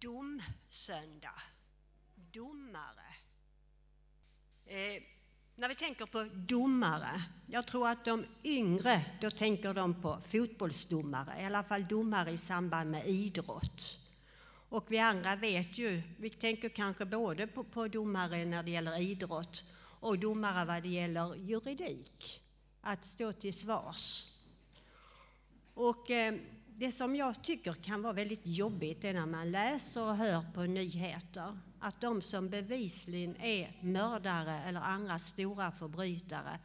domsöndag, domare. Eh, när vi tänker på domare, jag tror att de yngre, då tänker de på fotbollsdomare, i alla fall domare i samband med idrott. Och vi andra vet ju, vi tänker kanske både på, på domare när det gäller idrott och domare vad det gäller juridik, att stå till svars. Och eh, det som jag tycker kan vara väldigt jobbigt är när man läser och hör på nyheter att de som bevisligen är mördare eller andra stora förbrytare,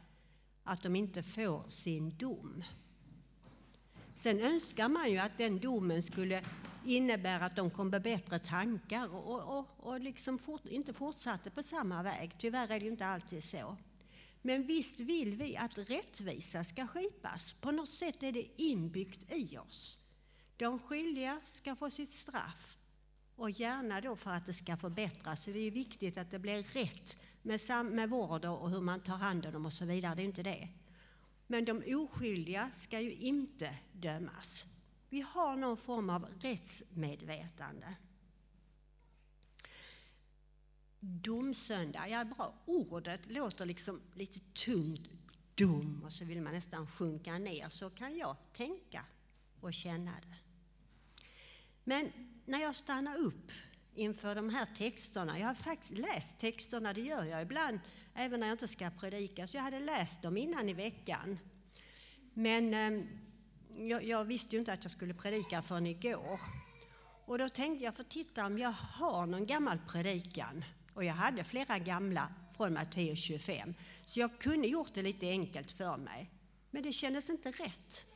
att de inte får sin dom. Sen önskar man ju att den domen skulle innebära att de kom på bättre tankar och, och, och liksom fort, inte fortsatte på samma väg. Tyvärr är det ju inte alltid så. Men visst vill vi att rättvisa ska skipas. På något sätt är det inbyggt i oss. De skyldiga ska få sitt straff och gärna då för att det ska förbättras. Så det är viktigt att det blir rätt med, med vård och hur man tar hand om dem och så vidare. Det är inte det. Men de oskyldiga ska ju inte dömas. Vi har någon form av rättsmedvetande. Domsöndag, ja bra, ordet låter liksom lite tungt, dom, och så vill man nästan sjunka ner. Så kan jag tänka och känna det. Men när jag stannar upp inför de här texterna, jag har faktiskt läst texterna, det gör jag ibland, även när jag inte ska predika, så jag hade läst dem innan i veckan. Men eh, jag, jag, visste ju inte att jag skulle predika förrän igår. Och då tänkte jag, för titta om jag har någon gammal predikan, och jag hade flera gamla från Matteus 25, så jag kunde gjort det lite enkelt för mig. Men det kändes inte rätt.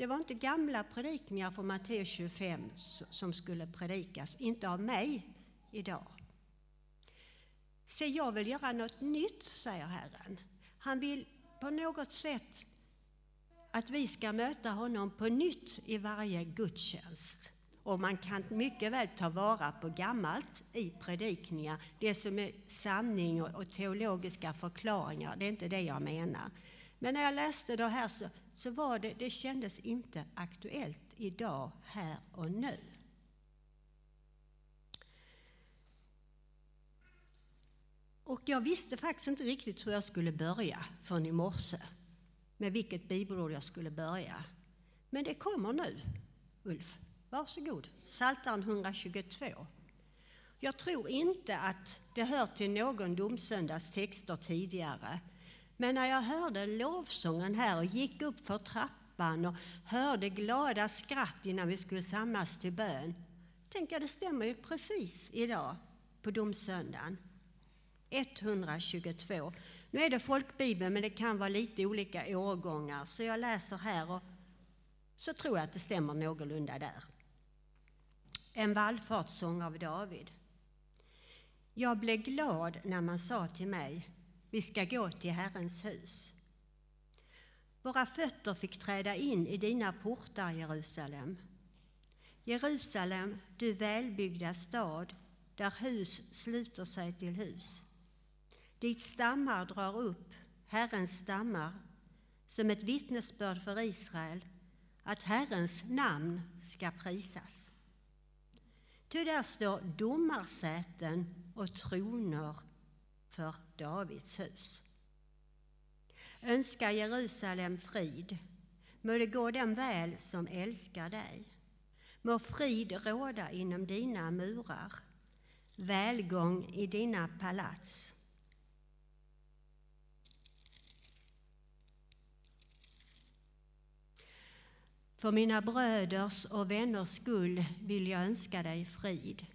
Det var inte gamla predikningar från Matteus 25 som skulle predikas, inte av mig idag. Se, jag vill göra något nytt, säger Herren. Han vill på något sätt att vi ska möta honom på nytt i varje gudstjänst. Och man kan mycket väl ta vara på gammalt i predikningar, det som är sanning och teologiska förklaringar, det är inte det jag menar. Men när jag läste det här så, så var det, det kändes inte aktuellt idag, här och nu. Och jag visste faktiskt inte riktigt hur jag skulle börja förrän i morse, med vilket bibelord jag skulle börja. Men det kommer nu, Ulf. Varsågod, Psaltaren 122. Jag tror inte att det hör till någon domsöndags texter tidigare, men när jag hörde lovsången här och gick upp för trappan och hörde glada skratt innan vi skulle samlas till bön, tänkte jag det stämmer ju precis idag på domsöndagen. 122. Nu är det folkbibeln, men det kan vara lite olika årgångar, så jag läser här och så tror jag att det stämmer någorlunda där. En vallfartssång av David. Jag blev glad när man sa till mig vi ska gå till Herrens hus. Våra fötter fick träda in i dina portar, Jerusalem. Jerusalem, du välbyggda stad, där hus sluter sig till hus. Dit stammar drar upp, Herrens stammar, som ett vittnesbörd för Israel, att Herrens namn ska prisas. Ty där står domarsäten och troner för Davids hus. Önska Jerusalem frid. Må det gå den väl som älskar dig. Må frid råda inom dina murar, välgång i dina palats. För mina bröders och vänners skull vill jag önska dig frid.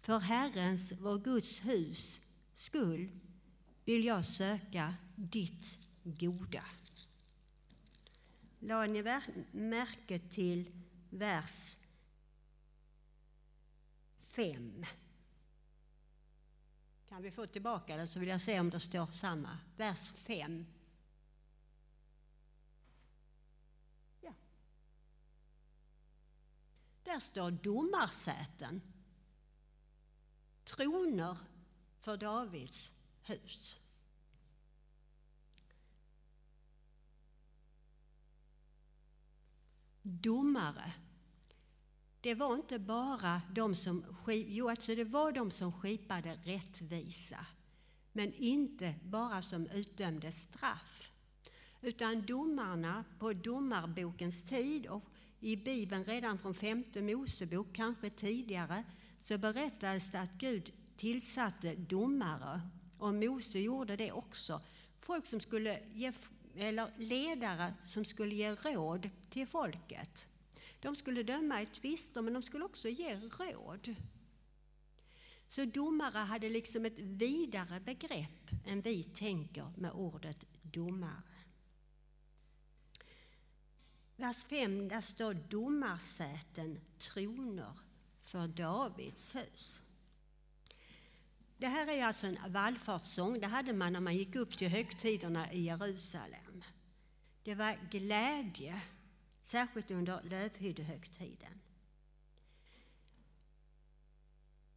För Herrens, vår Guds hus, skull vill jag söka ditt goda. La ni märke till vers 5? Kan vi få tillbaka det så vill jag se om det står samma. Vers 5. Ja. Där står domarsäten. Troner för Davids hus. Domare. det var inte bara de som, jo, alltså det var de som skipade rättvisa, men inte bara som utdömde straff. Utan domarna på domarbokens tid och i Bibeln redan från femte Mosebok, kanske tidigare, så berättades det att Gud tillsatte domare och Mose gjorde det också. Folk som skulle ge, eller ledare som skulle ge råd till folket. De skulle döma i tvister men de skulle också ge råd. Så domare hade liksom ett vidare begrepp än vi tänker med ordet domare. Vers 5, där står domarsäten, troner för Davids hus. Det här är alltså en vallfartssång. Det hade man när man gick upp till högtiderna i Jerusalem. Det var glädje, särskilt under lövhyddehögtiden.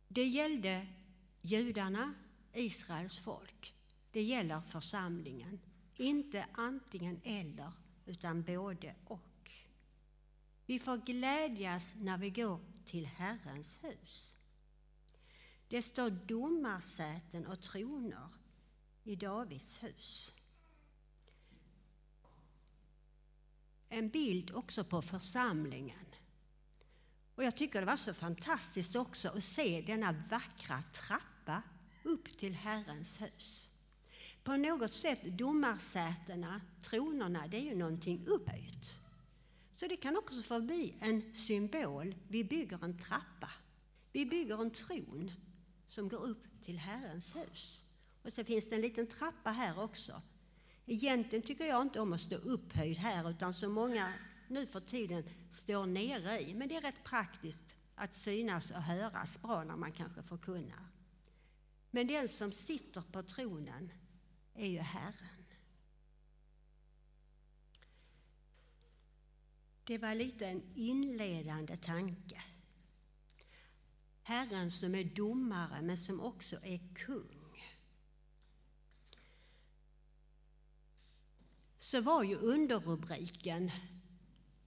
Det gällde judarna, Israels folk. Det gäller församlingen. Inte antingen eller, utan både och. Vi får glädjas när vi går till Herrens hus. Det står domarsäten och troner i Davids hus. En bild också på församlingen. Och jag tycker det var så fantastiskt också att se denna vackra trappa upp till Herrens hus. På något sätt, domarsätena, tronerna, det är ju någonting upphöjt. Så det kan också få bli en symbol. Vi bygger en trappa. Vi bygger en tron som går upp till Herrens hus. Och så finns det en liten trappa här också. Egentligen tycker jag inte om att stå upphöjd här utan så många nu för tiden står nere i. Men det är rätt praktiskt att synas och höras bra när man kanske förkunnar. Men den som sitter på tronen är ju Herren. Det var lite en inledande tanke. Herren som är domare men som också är kung. Så var ju underrubriken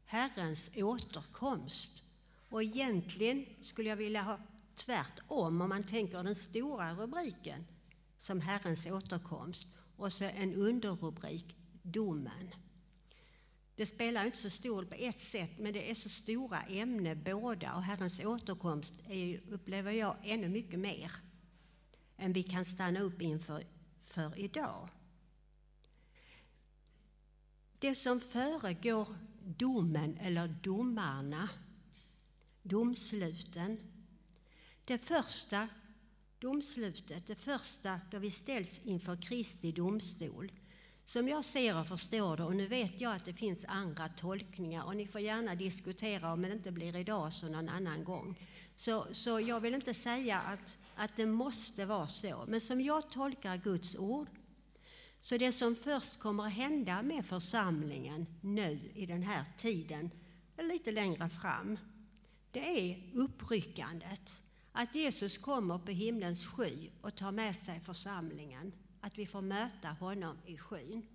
Herrens återkomst. Och egentligen skulle jag vilja ha tvärtom om man tänker den stora rubriken som Herrens återkomst och så en underrubrik Domen. Det spelar inte så stor roll på ett sätt, men det är så stora ämnen båda och Herrens återkomst är, upplever jag, ännu mycket mer än vi kan stanna upp inför för idag. Det som föregår domen eller domarna, domsluten, det första domslutet, det första då vi ställs inför Kristi domstol, som jag ser och förstår det, och nu vet jag att det finns andra tolkningar och ni får gärna diskutera om det inte blir idag så någon annan gång. Så, så jag vill inte säga att, att det måste vara så, men som jag tolkar Guds ord så det som först kommer att hända med församlingen nu i den här tiden, eller lite längre fram, det är uppryckandet. Att Jesus kommer på himlens sky och tar med sig församlingen att vi får möta honom i skyn.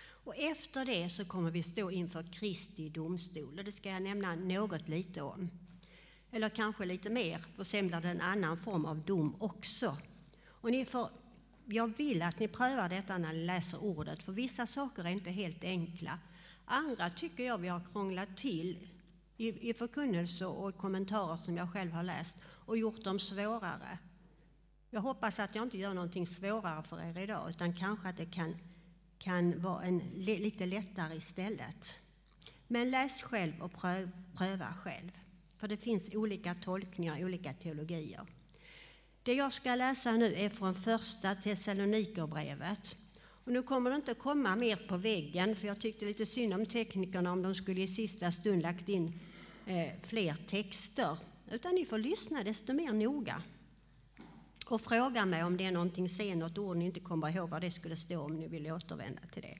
Och efter det så kommer vi stå inför Kristi domstol och det ska jag nämna något lite om. Eller kanske lite mer, för sen blir det en annan form av dom också. Och ni får, jag vill att ni prövar detta när ni läser ordet, för vissa saker är inte helt enkla. Andra tycker jag vi har krånglat till i, i förkunnelse och kommentarer som jag själv har läst och gjort dem svårare. Jag hoppas att jag inte gör någonting svårare för er idag, utan kanske att det kan, kan vara en, lite lättare istället. Men läs själv och pröv, pröva själv, för det finns olika tolkningar, olika teologier. Det jag ska läsa nu är från första Thessalonikerbrevet. Och nu kommer det inte komma mer på väggen, för jag tyckte lite synd om teknikerna om de skulle i sista stund lagt in eh, fler texter. Utan ni får lyssna desto mer noga och fråga mig om det är någonting sen, något ord ni inte kommer ihåg vad det skulle stå om ni vill återvända till det.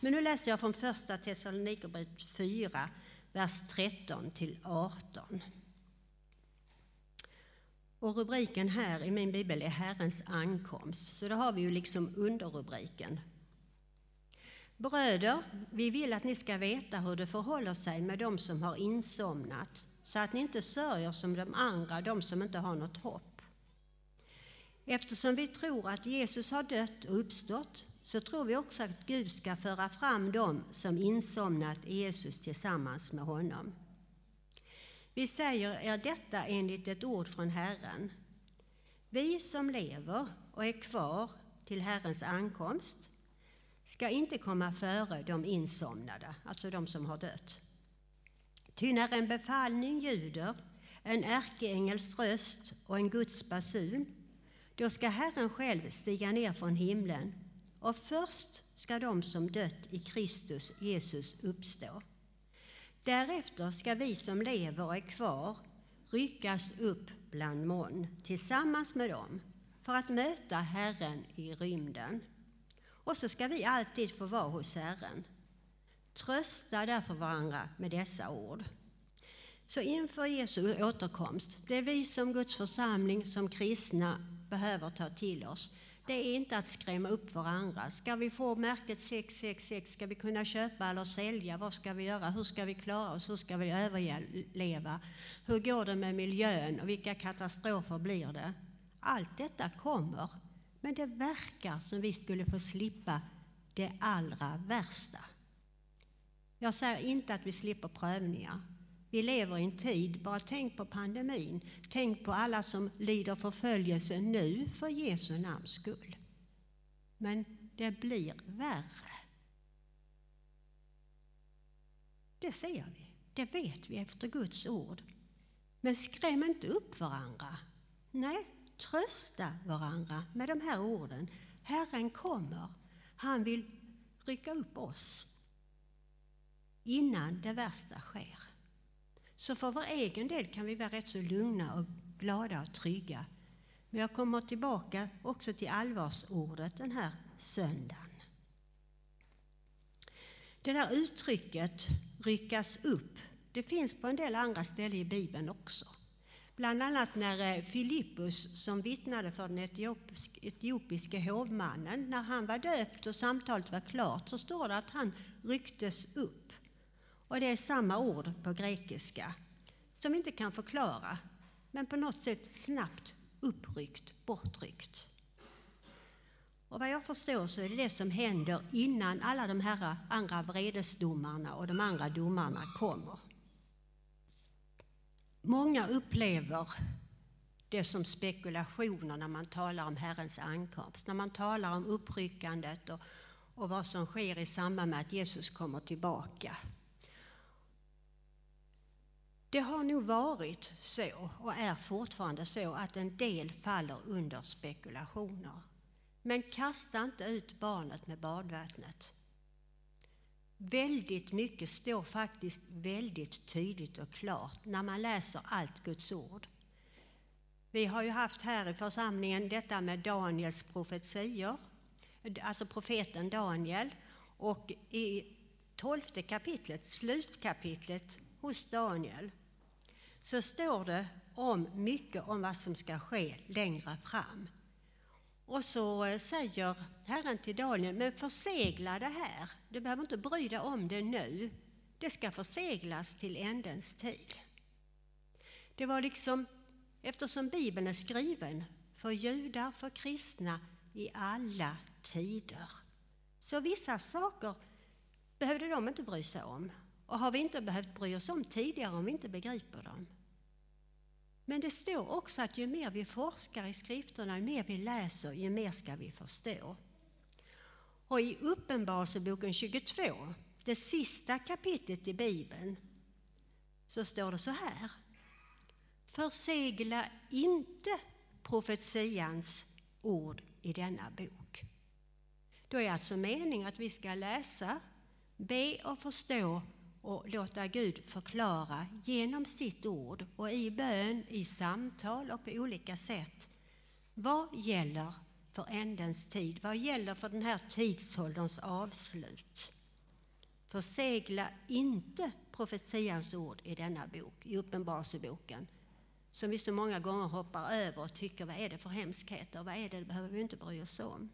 Men nu läser jag från första Thessalonikerbrevet 4, vers 13 till 18. Och rubriken här i min bibel är Herrens ankomst, så då har vi ju liksom underrubriken. Bröder, vi vill att ni ska veta hur det förhåller sig med dem som har insomnat så att ni inte sörjer som de andra, de som inte har något hopp. Eftersom vi tror att Jesus har dött och uppstått så tror vi också att Gud ska föra fram dem som insomnat i Jesus tillsammans med honom. Vi säger er detta enligt ett ord från Herren. Vi som lever och är kvar till Herrens ankomst ska inte komma före de insomnade, alltså de som har dött. Ty när en befallning ljuder, en ärkeängels röst och en Guds basun, då ska Herren själv stiga ner från himlen och först ska de som dött i Kristus Jesus uppstå. Därefter ska vi som lever och är kvar ryckas upp bland moln tillsammans med dem för att möta Herren i rymden. Och så ska vi alltid få vara hos Herren. Trösta därför varandra med dessa ord. Så inför Jesu återkomst, det är vi som Guds församling, som kristna, behöver ta till oss. Det är inte att skrämma upp varandra. Ska vi få märket 666? Ska vi kunna köpa eller sälja? Vad ska vi göra? Hur ska vi klara oss? Hur ska vi överleva? Hur går det med miljön och vilka katastrofer blir det? Allt detta kommer, men det verkar som vi skulle få slippa det allra värsta. Jag säger inte att vi slipper prövningar. Vi lever i en tid, bara tänk på pandemin, tänk på alla som lider förföljelse nu för Jesu namns skull. Men det blir värre. Det ser vi, det vet vi efter Guds ord. Men skräm inte upp varandra. Nej, trösta varandra med de här orden. Herren kommer, han vill rycka upp oss innan det värsta sker. Så för vår egen del kan vi vara rätt så lugna och glada och trygga. Men jag kommer tillbaka också till allvarsordet den här söndagen. Det där uttrycket ryckas upp, det finns på en del andra ställen i Bibeln också. Bland annat när eh, Filippus, som vittnade för den etiopiske hovmannen, när han var döpt och samtalet var klart, så står det att han rycktes upp. Och det är samma ord på grekiska som vi inte kan förklara, men på något sätt snabbt uppryckt, bortryckt. Och vad jag förstår så är det det som händer innan alla de här andra vredesdomarna och de andra domarna kommer. Många upplever det som spekulationer när man talar om Herrens ankomst, när man talar om uppryckandet och, och vad som sker i samband med att Jesus kommer tillbaka. Det har nog varit så och är fortfarande så att en del faller under spekulationer. Men kasta inte ut barnet med badvattnet. Väldigt mycket står faktiskt väldigt tydligt och klart när man läser allt Guds ord. Vi har ju haft här i församlingen detta med Daniels profetior, alltså profeten Daniel. Och i tolfte kapitlet, slutkapitlet hos Daniel, så står det om mycket om vad som ska ske längre fram. Och så eh, säger Herren till Daniel, men försegla det här. Du behöver inte bry dig om det nu. Det ska förseglas till ändens tid. Det var liksom, eftersom Bibeln är skriven för judar, för kristna i alla tider. Så vissa saker behövde de inte bry sig om. Och har vi inte behövt bry oss om tidigare om vi inte begriper dem. Men det står också att ju mer vi forskar i skrifterna, ju mer vi läser, ju mer ska vi förstå. Och i Uppenbarelseboken 22, det sista kapitlet i Bibeln, så står det så här. Försegla inte profetians ord i denna bok. Då är alltså meningen att vi ska läsa, be och förstå och låta Gud förklara genom sitt ord och i bön, i samtal och på olika sätt. Vad gäller för ändens tid? Vad gäller för den här tidsålderns avslut? Försegla inte profetians ord i denna bok, i Uppenbarelseboken, som vi så många gånger hoppar över och tycker, vad är det för hemskheter? Vad är det? Det behöver vi inte bry oss om.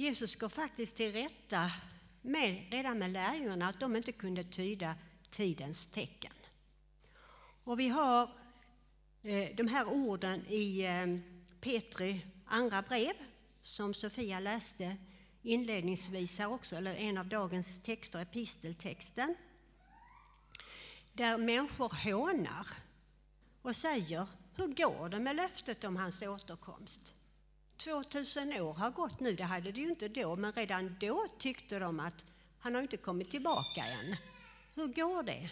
Jesus går faktiskt till rätta med, redan med lärjungarna att de inte kunde tyda tidens tecken. Och vi har eh, de här orden i eh, Petri andra brev som Sofia läste inledningsvis här också, eller en av dagens texter, episteltexten. Där människor hånar och säger, hur går det med löftet om hans återkomst? 2000 år har gått nu, det hade det ju inte då, men redan då tyckte de att han har inte kommit tillbaka än. Hur går det?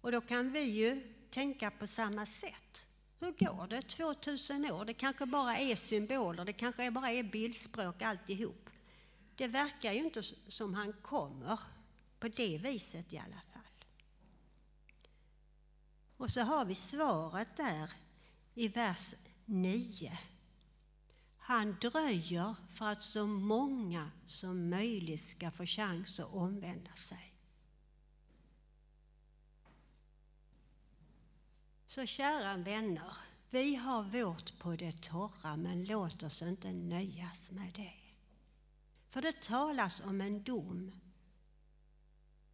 Och då kan vi ju tänka på samma sätt. Hur går det 2000 år? Det kanske bara är symboler, det kanske bara är bildspråk alltihop. Det verkar ju inte som han kommer på det viset i alla fall. Och så har vi svaret där i vers 9. Han dröjer för att så många som möjligt ska få chans att omvända sig. Så kära vänner, vi har vårt på det torra men låt oss inte nöjas med det. För det talas om en dom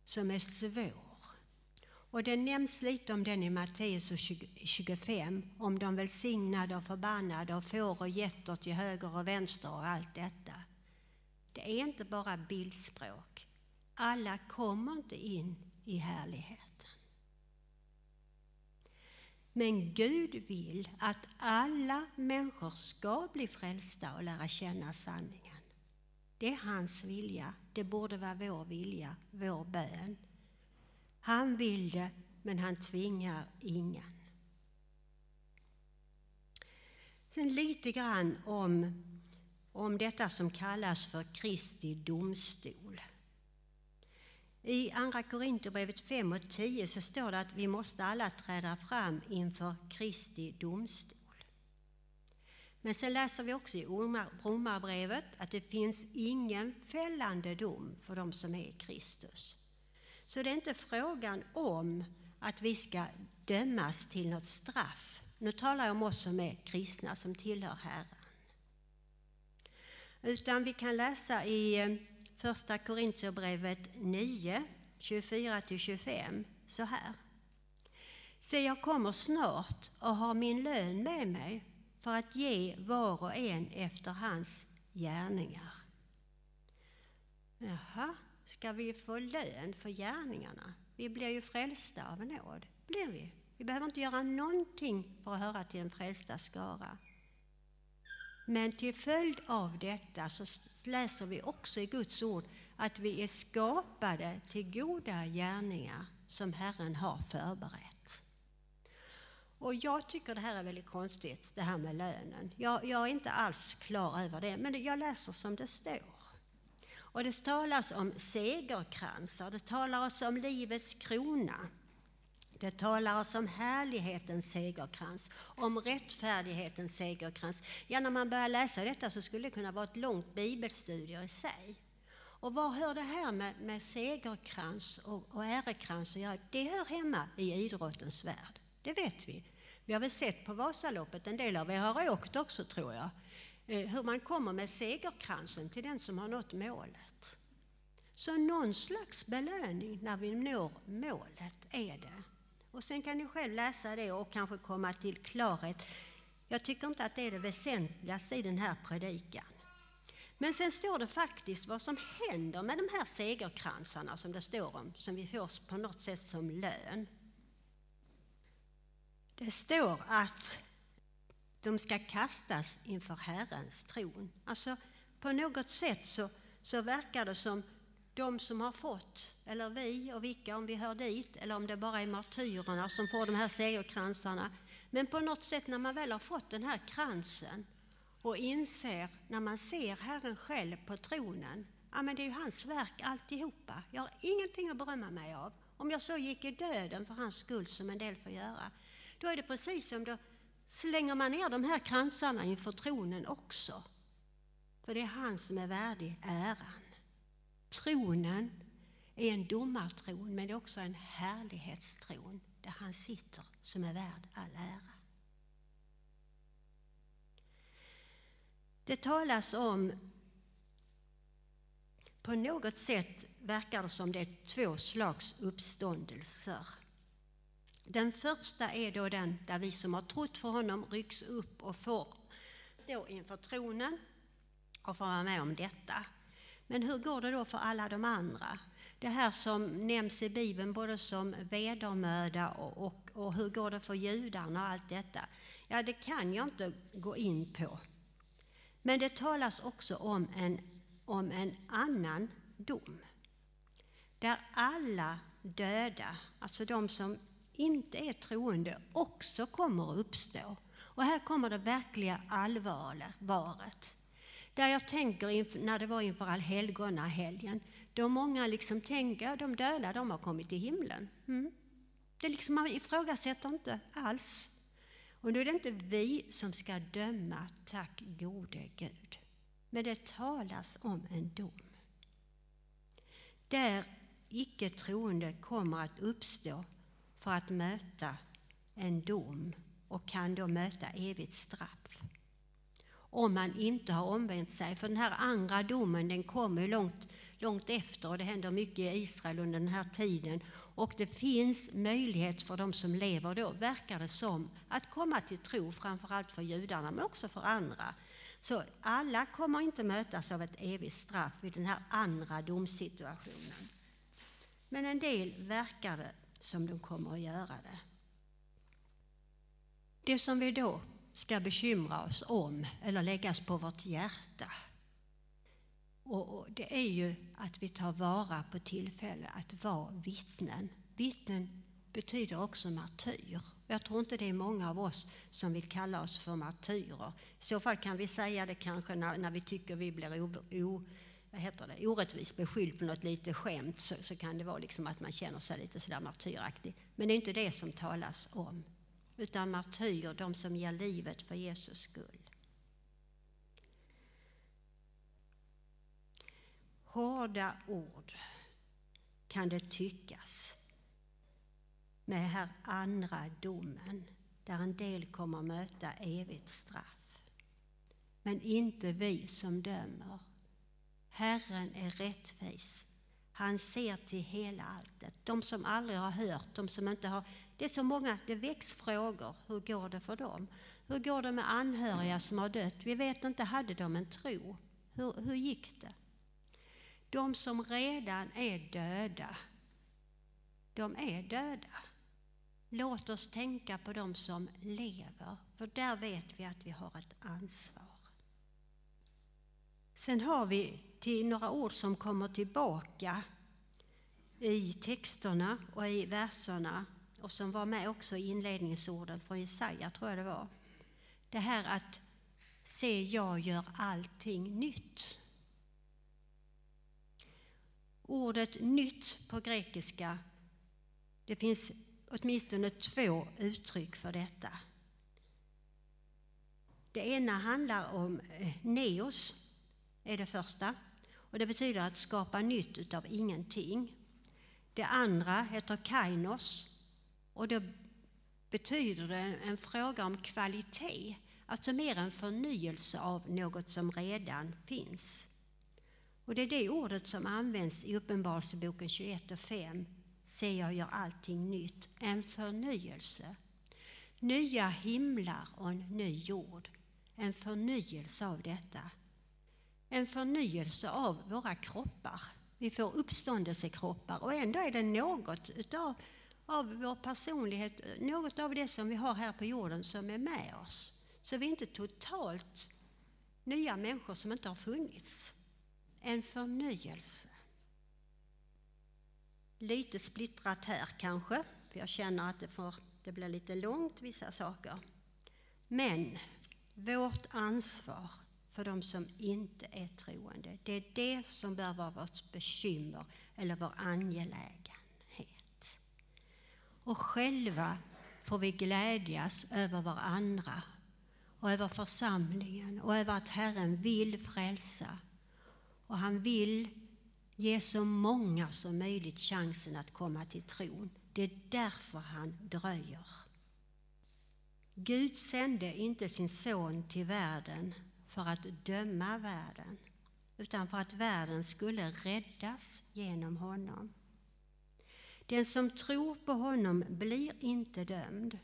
som är svår. Och det nämns lite om den i Matteus 25, om de välsignade och förbannade och får och getter till höger och vänster och allt detta. Det är inte bara bildspråk. Alla kommer inte in i härligheten. Men Gud vill att alla människor ska bli frälsta och lära känna sanningen. Det är hans vilja. Det borde vara vår vilja, vår bön. Han vill det, men han tvingar ingen. Sen lite grann om, om detta som kallas för Kristi domstol. I Andra Korinthierbrevet 5 och 10 så står det att vi måste alla träda fram inför Kristi domstol. Men sen läser vi också i Romarbrevet att det finns ingen fällande dom för de som är i Kristus. Så det är inte frågan om att vi ska dömas till något straff. Nu talar jag om oss som är kristna, som tillhör Herren. Utan vi kan läsa i eh, Första Korintierbrevet 9, 24-25 så här. Se, jag kommer snart och har min lön med mig för att ge var och en efter hans gärningar. Jaha, ska vi få lön för gärningarna? Vi blir ju frälsta av nåd, blir vi. Vi behöver inte göra någonting för att höra till en frälsta skara. Men till följd av detta så läser vi också i Guds ord att vi är skapade till goda gärningar som Herren har förberett. Och jag tycker det här är väldigt konstigt, det här med lönen. Jag, jag är inte alls klar över det, men jag läser som det står. Och det talas om segerkransar, det talas om livets krona. Det talas om härlighetens segerkrans, om rättfärdighetens segerkrans. Ja, när man börjar läsa detta så skulle det kunna vara ett långt bibelstudier i sig. Och vad hör det här med, med segerkrans och, och ärekrans att göra? Det hör hemma i idrottens värld. Det vet vi. Vi har väl sett på Vasaloppet, en del av er har åkt också tror jag, Eh, hur man kommer med segerkransen till den som har nått målet. Så någon slags belöning när vi når målet är det. Och sen kan ni själv läsa det och kanske komma till klarhet. Jag tycker inte att det är det väsentligaste i den här predikan. Men sen står det faktiskt vad som händer med de här segerkransarna som det står om, som vi får på något sätt som lön. Det står att de ska kastas inför Herrens tron. Alltså på något sätt så, så verkar det som de som har fått, eller vi och vilka om vi hör dit, eller om det bara är martyrerna som får de här segerkransarna. Men på något sätt när man väl har fått den här kransen och inser, när man ser Herren själv på tronen, ja men det är ju hans verk alltihopa. Jag har ingenting att berömma mig av. Om jag så gick i döden för hans skull som en del får göra, då är det precis som då slänger man ner de här kransarna inför tronen också. För det är han som är värdig äran. Tronen är en domartron men det är också en härlighetstron där han sitter som är värd all ära. Det talas om på något sätt verkar det som det är två slags uppståndelser. Den första är då den där vi som har trott för honom rycks upp och får stå inför tronen och får vara med om detta. Men hur går det då för alla de andra? Det här som nämns i Bibeln både som vedermöda och, och, och hur går det för judarna och allt detta? Ja, det kan jag inte gå in på. Men det talas också om en, om en annan dom. Där alla döda, alltså de som inte är troende, också kommer att uppstå. Och här kommer det verkliga allvaret. Där jag tänker när det var inför allhelgonahelgen, då många liksom tänker att de döda de har kommit till himlen. Mm. Det liksom, man ifrågasätter inte alls. Och nu är det inte vi som ska döma, tack gode Gud. Men det talas om en dom. Där icke troende kommer att uppstå för att möta en dom och kan då möta evigt straff om man inte har omvänt sig. För den här andra domen den kommer långt, långt efter och det händer mycket i Israel under den här tiden. Och det finns möjlighet för de som lever då, verkar det som, att komma till tro, framförallt för judarna men också för andra. Så alla kommer inte mötas av ett evigt straff vid den här andra domsituationen. Men en del verkar det som de kommer att göra det. Det som vi då ska bekymra oss om eller läggas på vårt hjärta. Och det är ju att vi tar vara på tillfället att vara vittnen. Vittnen betyder också martyr. Jag tror inte det är många av oss som vill kalla oss för martyrer. I så fall kan vi säga det kanske när, när vi tycker vi blir o, o, vad heter det, orättvist beskylld på något lite skämt så, så kan det vara liksom att man känner sig lite sådär martyraktig. Men det är inte det som talas om utan martyr, de som ger livet för Jesus skull. Hårda ord kan det tyckas med den här andra domen där en del kommer möta evigt straff. Men inte vi som dömer. Herren är rättvis. Han ser till hela alltet. De som aldrig har hört, de som inte har det är så många, det väcks frågor. Hur går det för dem? Hur går det med anhöriga som har dött? Vi vet inte, hade de en tro? Hur, hur gick det? De som redan är döda, de är döda. Låt oss tänka på de som lever, för där vet vi att vi har ett ansvar. Sen har vi till några ord som kommer tillbaka i texterna och i verserna och som var med också i inledningsorden från Jesaja, tror jag det var. Det här att se, jag gör allting nytt. Ordet nytt på grekiska, det finns åtminstone två uttryck för detta. Det ena handlar om eh, neos, är det första. Och det betyder att skapa nytt utav ingenting. Det andra heter kainos och då betyder det en fråga om kvalitet, alltså mer en förnyelse av något som redan finns. Och det är det ordet som används i Uppenbarelseboken 21 och 5. Se, jag gör allting nytt. En förnyelse. Nya himlar och en ny jord. En förnyelse av detta. En förnyelse av våra kroppar. Vi får uppståndelsekroppar och ändå är det något utav av vår personlighet, något av det som vi har här på jorden som är med oss. Så vi är inte totalt nya människor som inte har funnits. En förnyelse. Lite splittrat här kanske, för jag känner att det, får, det blir lite långt vissa saker. Men vårt ansvar för de som inte är troende, det är det som bör vara vårt bekymmer eller vår angelägenhet. Och själva får vi glädjas över varandra och över församlingen och över att Herren vill frälsa. Och han vill ge så många som möjligt chansen att komma till tron. Det är därför han dröjer. Gud sände inte sin son till världen för att döma världen utan för att världen skulle räddas genom honom. Den som tror på honom blir inte dömd,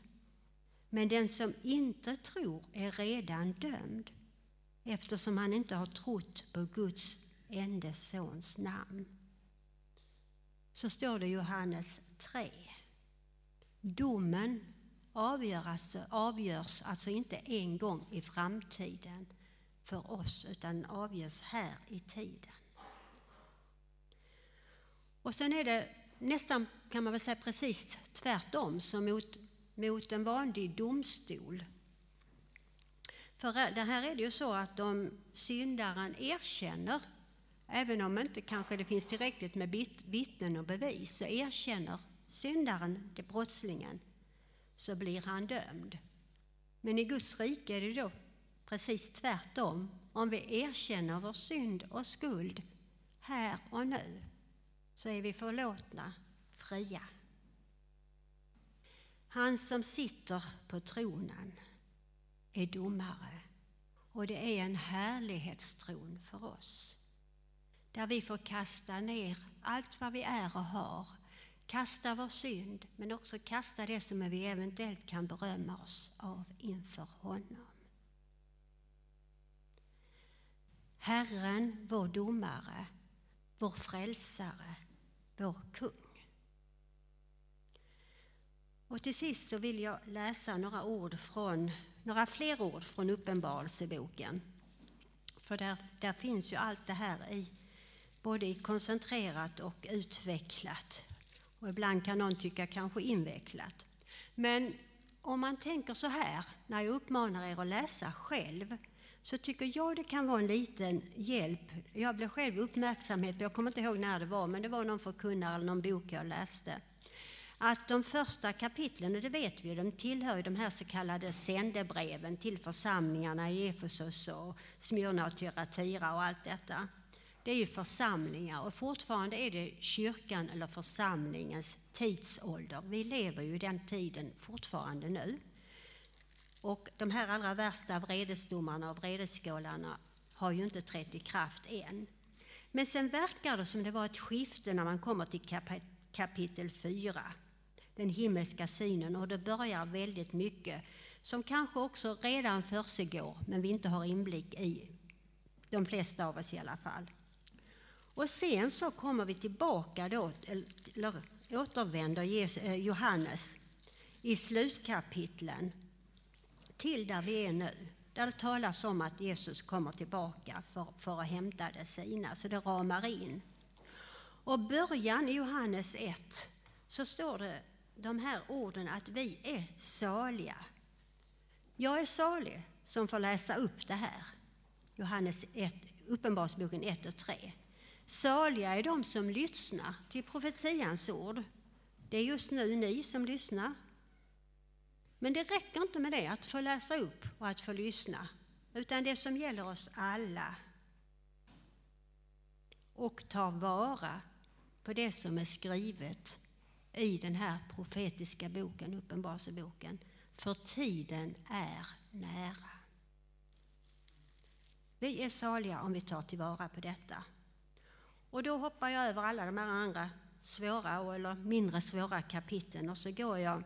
men den som inte tror är redan dömd eftersom han inte har trott på Guds enda sons namn. Så står det i Johannes 3. Domen avgörs, avgörs alltså inte en gång i framtiden för oss utan avges här i tiden. Och sen är det nästan, kan man väl säga, precis tvärtom som mot, mot en vanlig domstol. För det här är det ju så att om syndaren erkänner, även om inte kanske det finns tillräckligt med vittnen och bevis, så erkänner syndaren, det brottslingen, så blir han dömd. Men i Guds rike är det då precis tvärtom. Om vi erkänner vår synd och skuld här och nu så är vi förlåtna, fria. Han som sitter på tronen är domare och det är en härlighetstron för oss. Där vi får kasta ner allt vad vi är och har. Kasta vår synd men också kasta det som vi eventuellt kan berömma oss av inför honom. Herren, vår domare, vår frälsare, vår kung. Och till sist så vill jag läsa några, ord från, några fler ord från Uppenbarelseboken. För där, där finns ju allt det här i, både i koncentrerat och utvecklat. Och ibland kan någon tycka kanske invecklat. Men om man tänker så här, när jag uppmanar er att läsa själv, så tycker jag det kan vara en liten hjälp. Jag blev själv uppmärksamhet, jag kommer inte ihåg när det var, men det var någon förkunnare eller någon bok jag läste. Att de första kapitlen, och det vet vi de tillhör ju de här så kallade sändebreven till församlingarna i Efesus och Smyrna och Tyratira och allt detta. Det är ju församlingar och fortfarande är det kyrkan eller församlingens tidsålder. Vi lever ju i den tiden fortfarande nu. Och de här allra värsta vredesdomarna och vredesskålarna har ju inte trätt i kraft än. Men sen verkar det som det var ett skifte när man kommer till kapitel 4, den himmelska synen, och det börjar väldigt mycket som kanske också redan försiggår, men vi inte har inblick i, de flesta av oss i alla fall. Och sen så kommer vi tillbaka då, eller återvänder eh, Johannes i slutkapitlen till där vi är nu, där det talas om att Jesus kommer tillbaka för, för att hämta det sina, så det ramar in. Och början i Johannes 1 så står det de här orden att vi är saliga. Jag är salig som får läsa upp det här. Johannes 1, Uppenbarelseboken 1 och 3. Saliga är de som lyssnar till profetians ord. Det är just nu ni som lyssnar men det räcker inte med det, att få läsa upp och att få lyssna, utan det som gäller oss alla. Och ta vara på det som är skrivet i den här profetiska boken, Uppenbarelseboken. För tiden är nära. Vi är saliga om vi tar tillvara på detta. Och då hoppar jag över alla de här andra svåra eller mindre svåra kapitlen och så går jag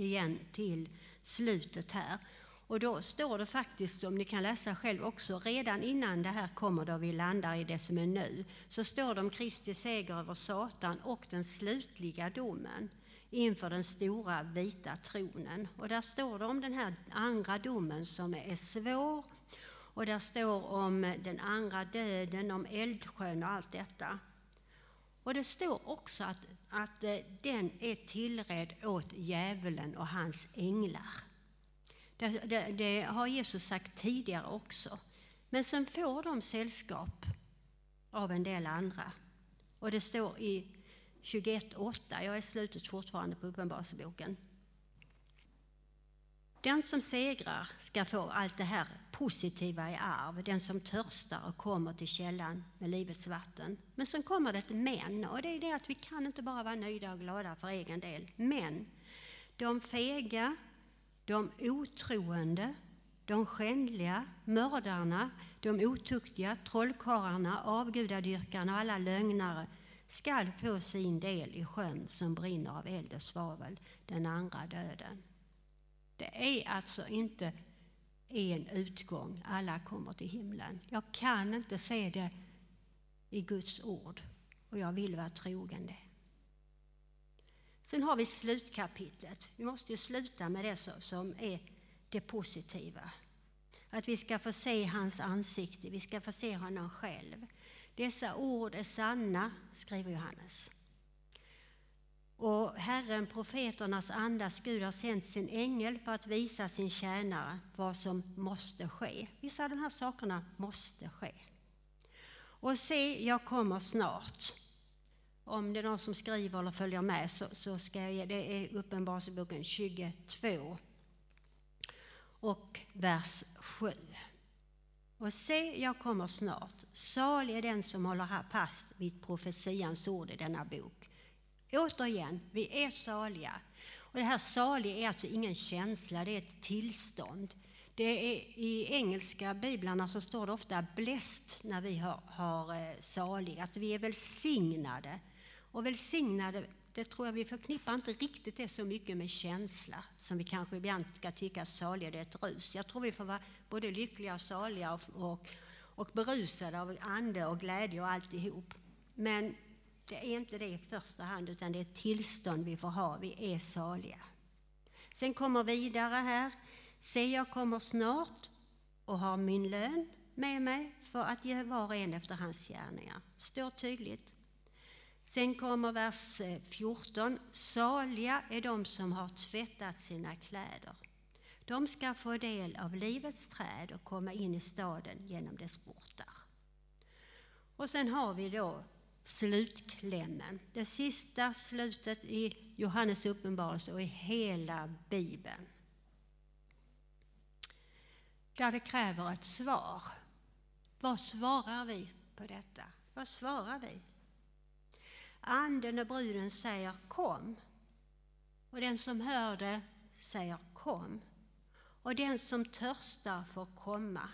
igen till slutet här. Och då står det faktiskt, som ni kan läsa själv också, redan innan det här kommer då vi landar i det som är nu, så står det om Kristi seger över Satan och den slutliga domen inför den stora vita tronen. Och där står det om den här andra domen som är svår och där står om den andra döden, om eldsjön och allt detta. Och det står också att att eh, den är tillredd åt djävulen och hans änglar. Det, det, det, har Jesus sagt tidigare också. Men sen får de sällskap av en del andra. Och det står i 21.8, jag är slutet fortfarande på Uppenbarelseboken. Den som segrar ska få allt det här positiva i arv, den som törstar och kommer till källan med livets vatten. Men sen kommer det ett men, och det är det att vi kan inte bara vara nöjda och glada för egen del. Men de fega, de otroende, de skändliga, mördarna, de otuktiga, trollkarlarna, avgudadyrkarna och alla lögnare skall få sin del i sjön som brinner av eld och svavel, den andra döden. Det är alltså inte en utgång, alla kommer till himlen. Jag kan inte se det i Guds ord och jag vill vara trogen det. Sen har vi slutkapitlet. Vi måste ju sluta med det som är det positiva. Att vi ska få se hans ansikte, vi ska få se honom själv. Dessa ord är sanna, skriver Johannes. Och Herren, profeternas andas Gud, har sänt sin ängel för att visa sin tjänare vad som måste ske. Vissa av de här sakerna måste ske. Och se, jag kommer snart. Om det är någon som skriver eller följer med så, så ska jag ge, det är Uppenbarelseboken 22 och vers 7. Och se, jag kommer snart. Salig är den som håller fast vid profetians ord i denna bok. Återigen, vi är saliga. Och det här salig är alltså ingen känsla, det är ett tillstånd. Det är, I engelska biblarna så står det ofta blessed när vi har, har eh, salig, alltså vi är välsignade. Och välsignade, det tror jag vi förknippar inte riktigt det så mycket med känsla som vi kanske ibland ska tycka saliga, det är ett rus. Jag tror vi får vara både lyckliga och saliga och, och, och berusade av ande och glädje och alltihop. Men det är inte det i första hand, utan det är ett tillstånd vi får ha. Vi är saliga. Sen kommer vidare här. Se, jag kommer snart och har min lön med mig för att ge var och en efter hans gärningar. Står tydligt. Sen kommer vers eh, 14. Saliga är de som har tvättat sina kläder. De ska få del av livets träd och komma in i staden genom dess portar. Och sen har vi då slutklämmen. Det sista slutet i Johannes uppenbarelse och i hela Bibeln. Där det kräver ett svar. Vad svarar vi på detta? Vad svarar vi? Anden och bruden säger kom. Och den som hör det säger kom. Och den som törstar får komma.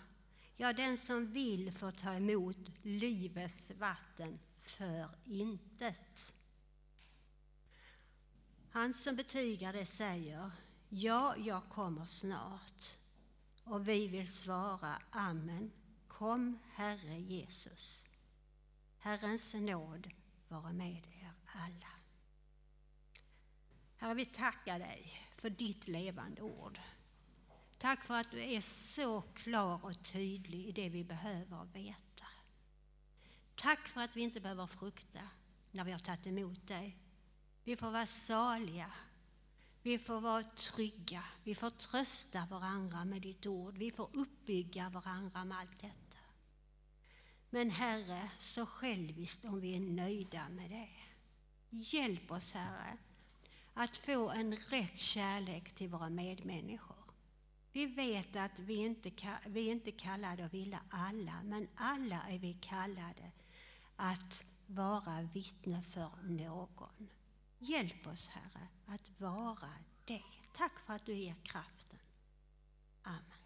Ja, den som vill får ta emot livets vatten för intet. Han som betygar det säger, ja, jag kommer snart. Och vi vill svara, Amen. Kom, Herre Jesus. Herrens nåd vara med er alla. Herre, vi tackar dig för ditt levande ord. Tack för att du är så klar och tydlig i det vi behöver veta. Tack för att vi inte behöver frukta när vi har tagit emot dig. Vi får vara saliga. Vi får vara trygga. Vi får trösta varandra med ditt ord. Vi får uppbygga varandra med allt detta. Men Herre, så själviskt om vi är nöjda med det. Hjälp oss Herre att få en rätt kärlek till våra medmänniskor. Vi vet att vi inte, vi är inte kallade att vilja alla, men alla är vi kallade att vara vittne för någon. Hjälp oss, Herre, att vara det. Tack för att du ger kraften. Amen.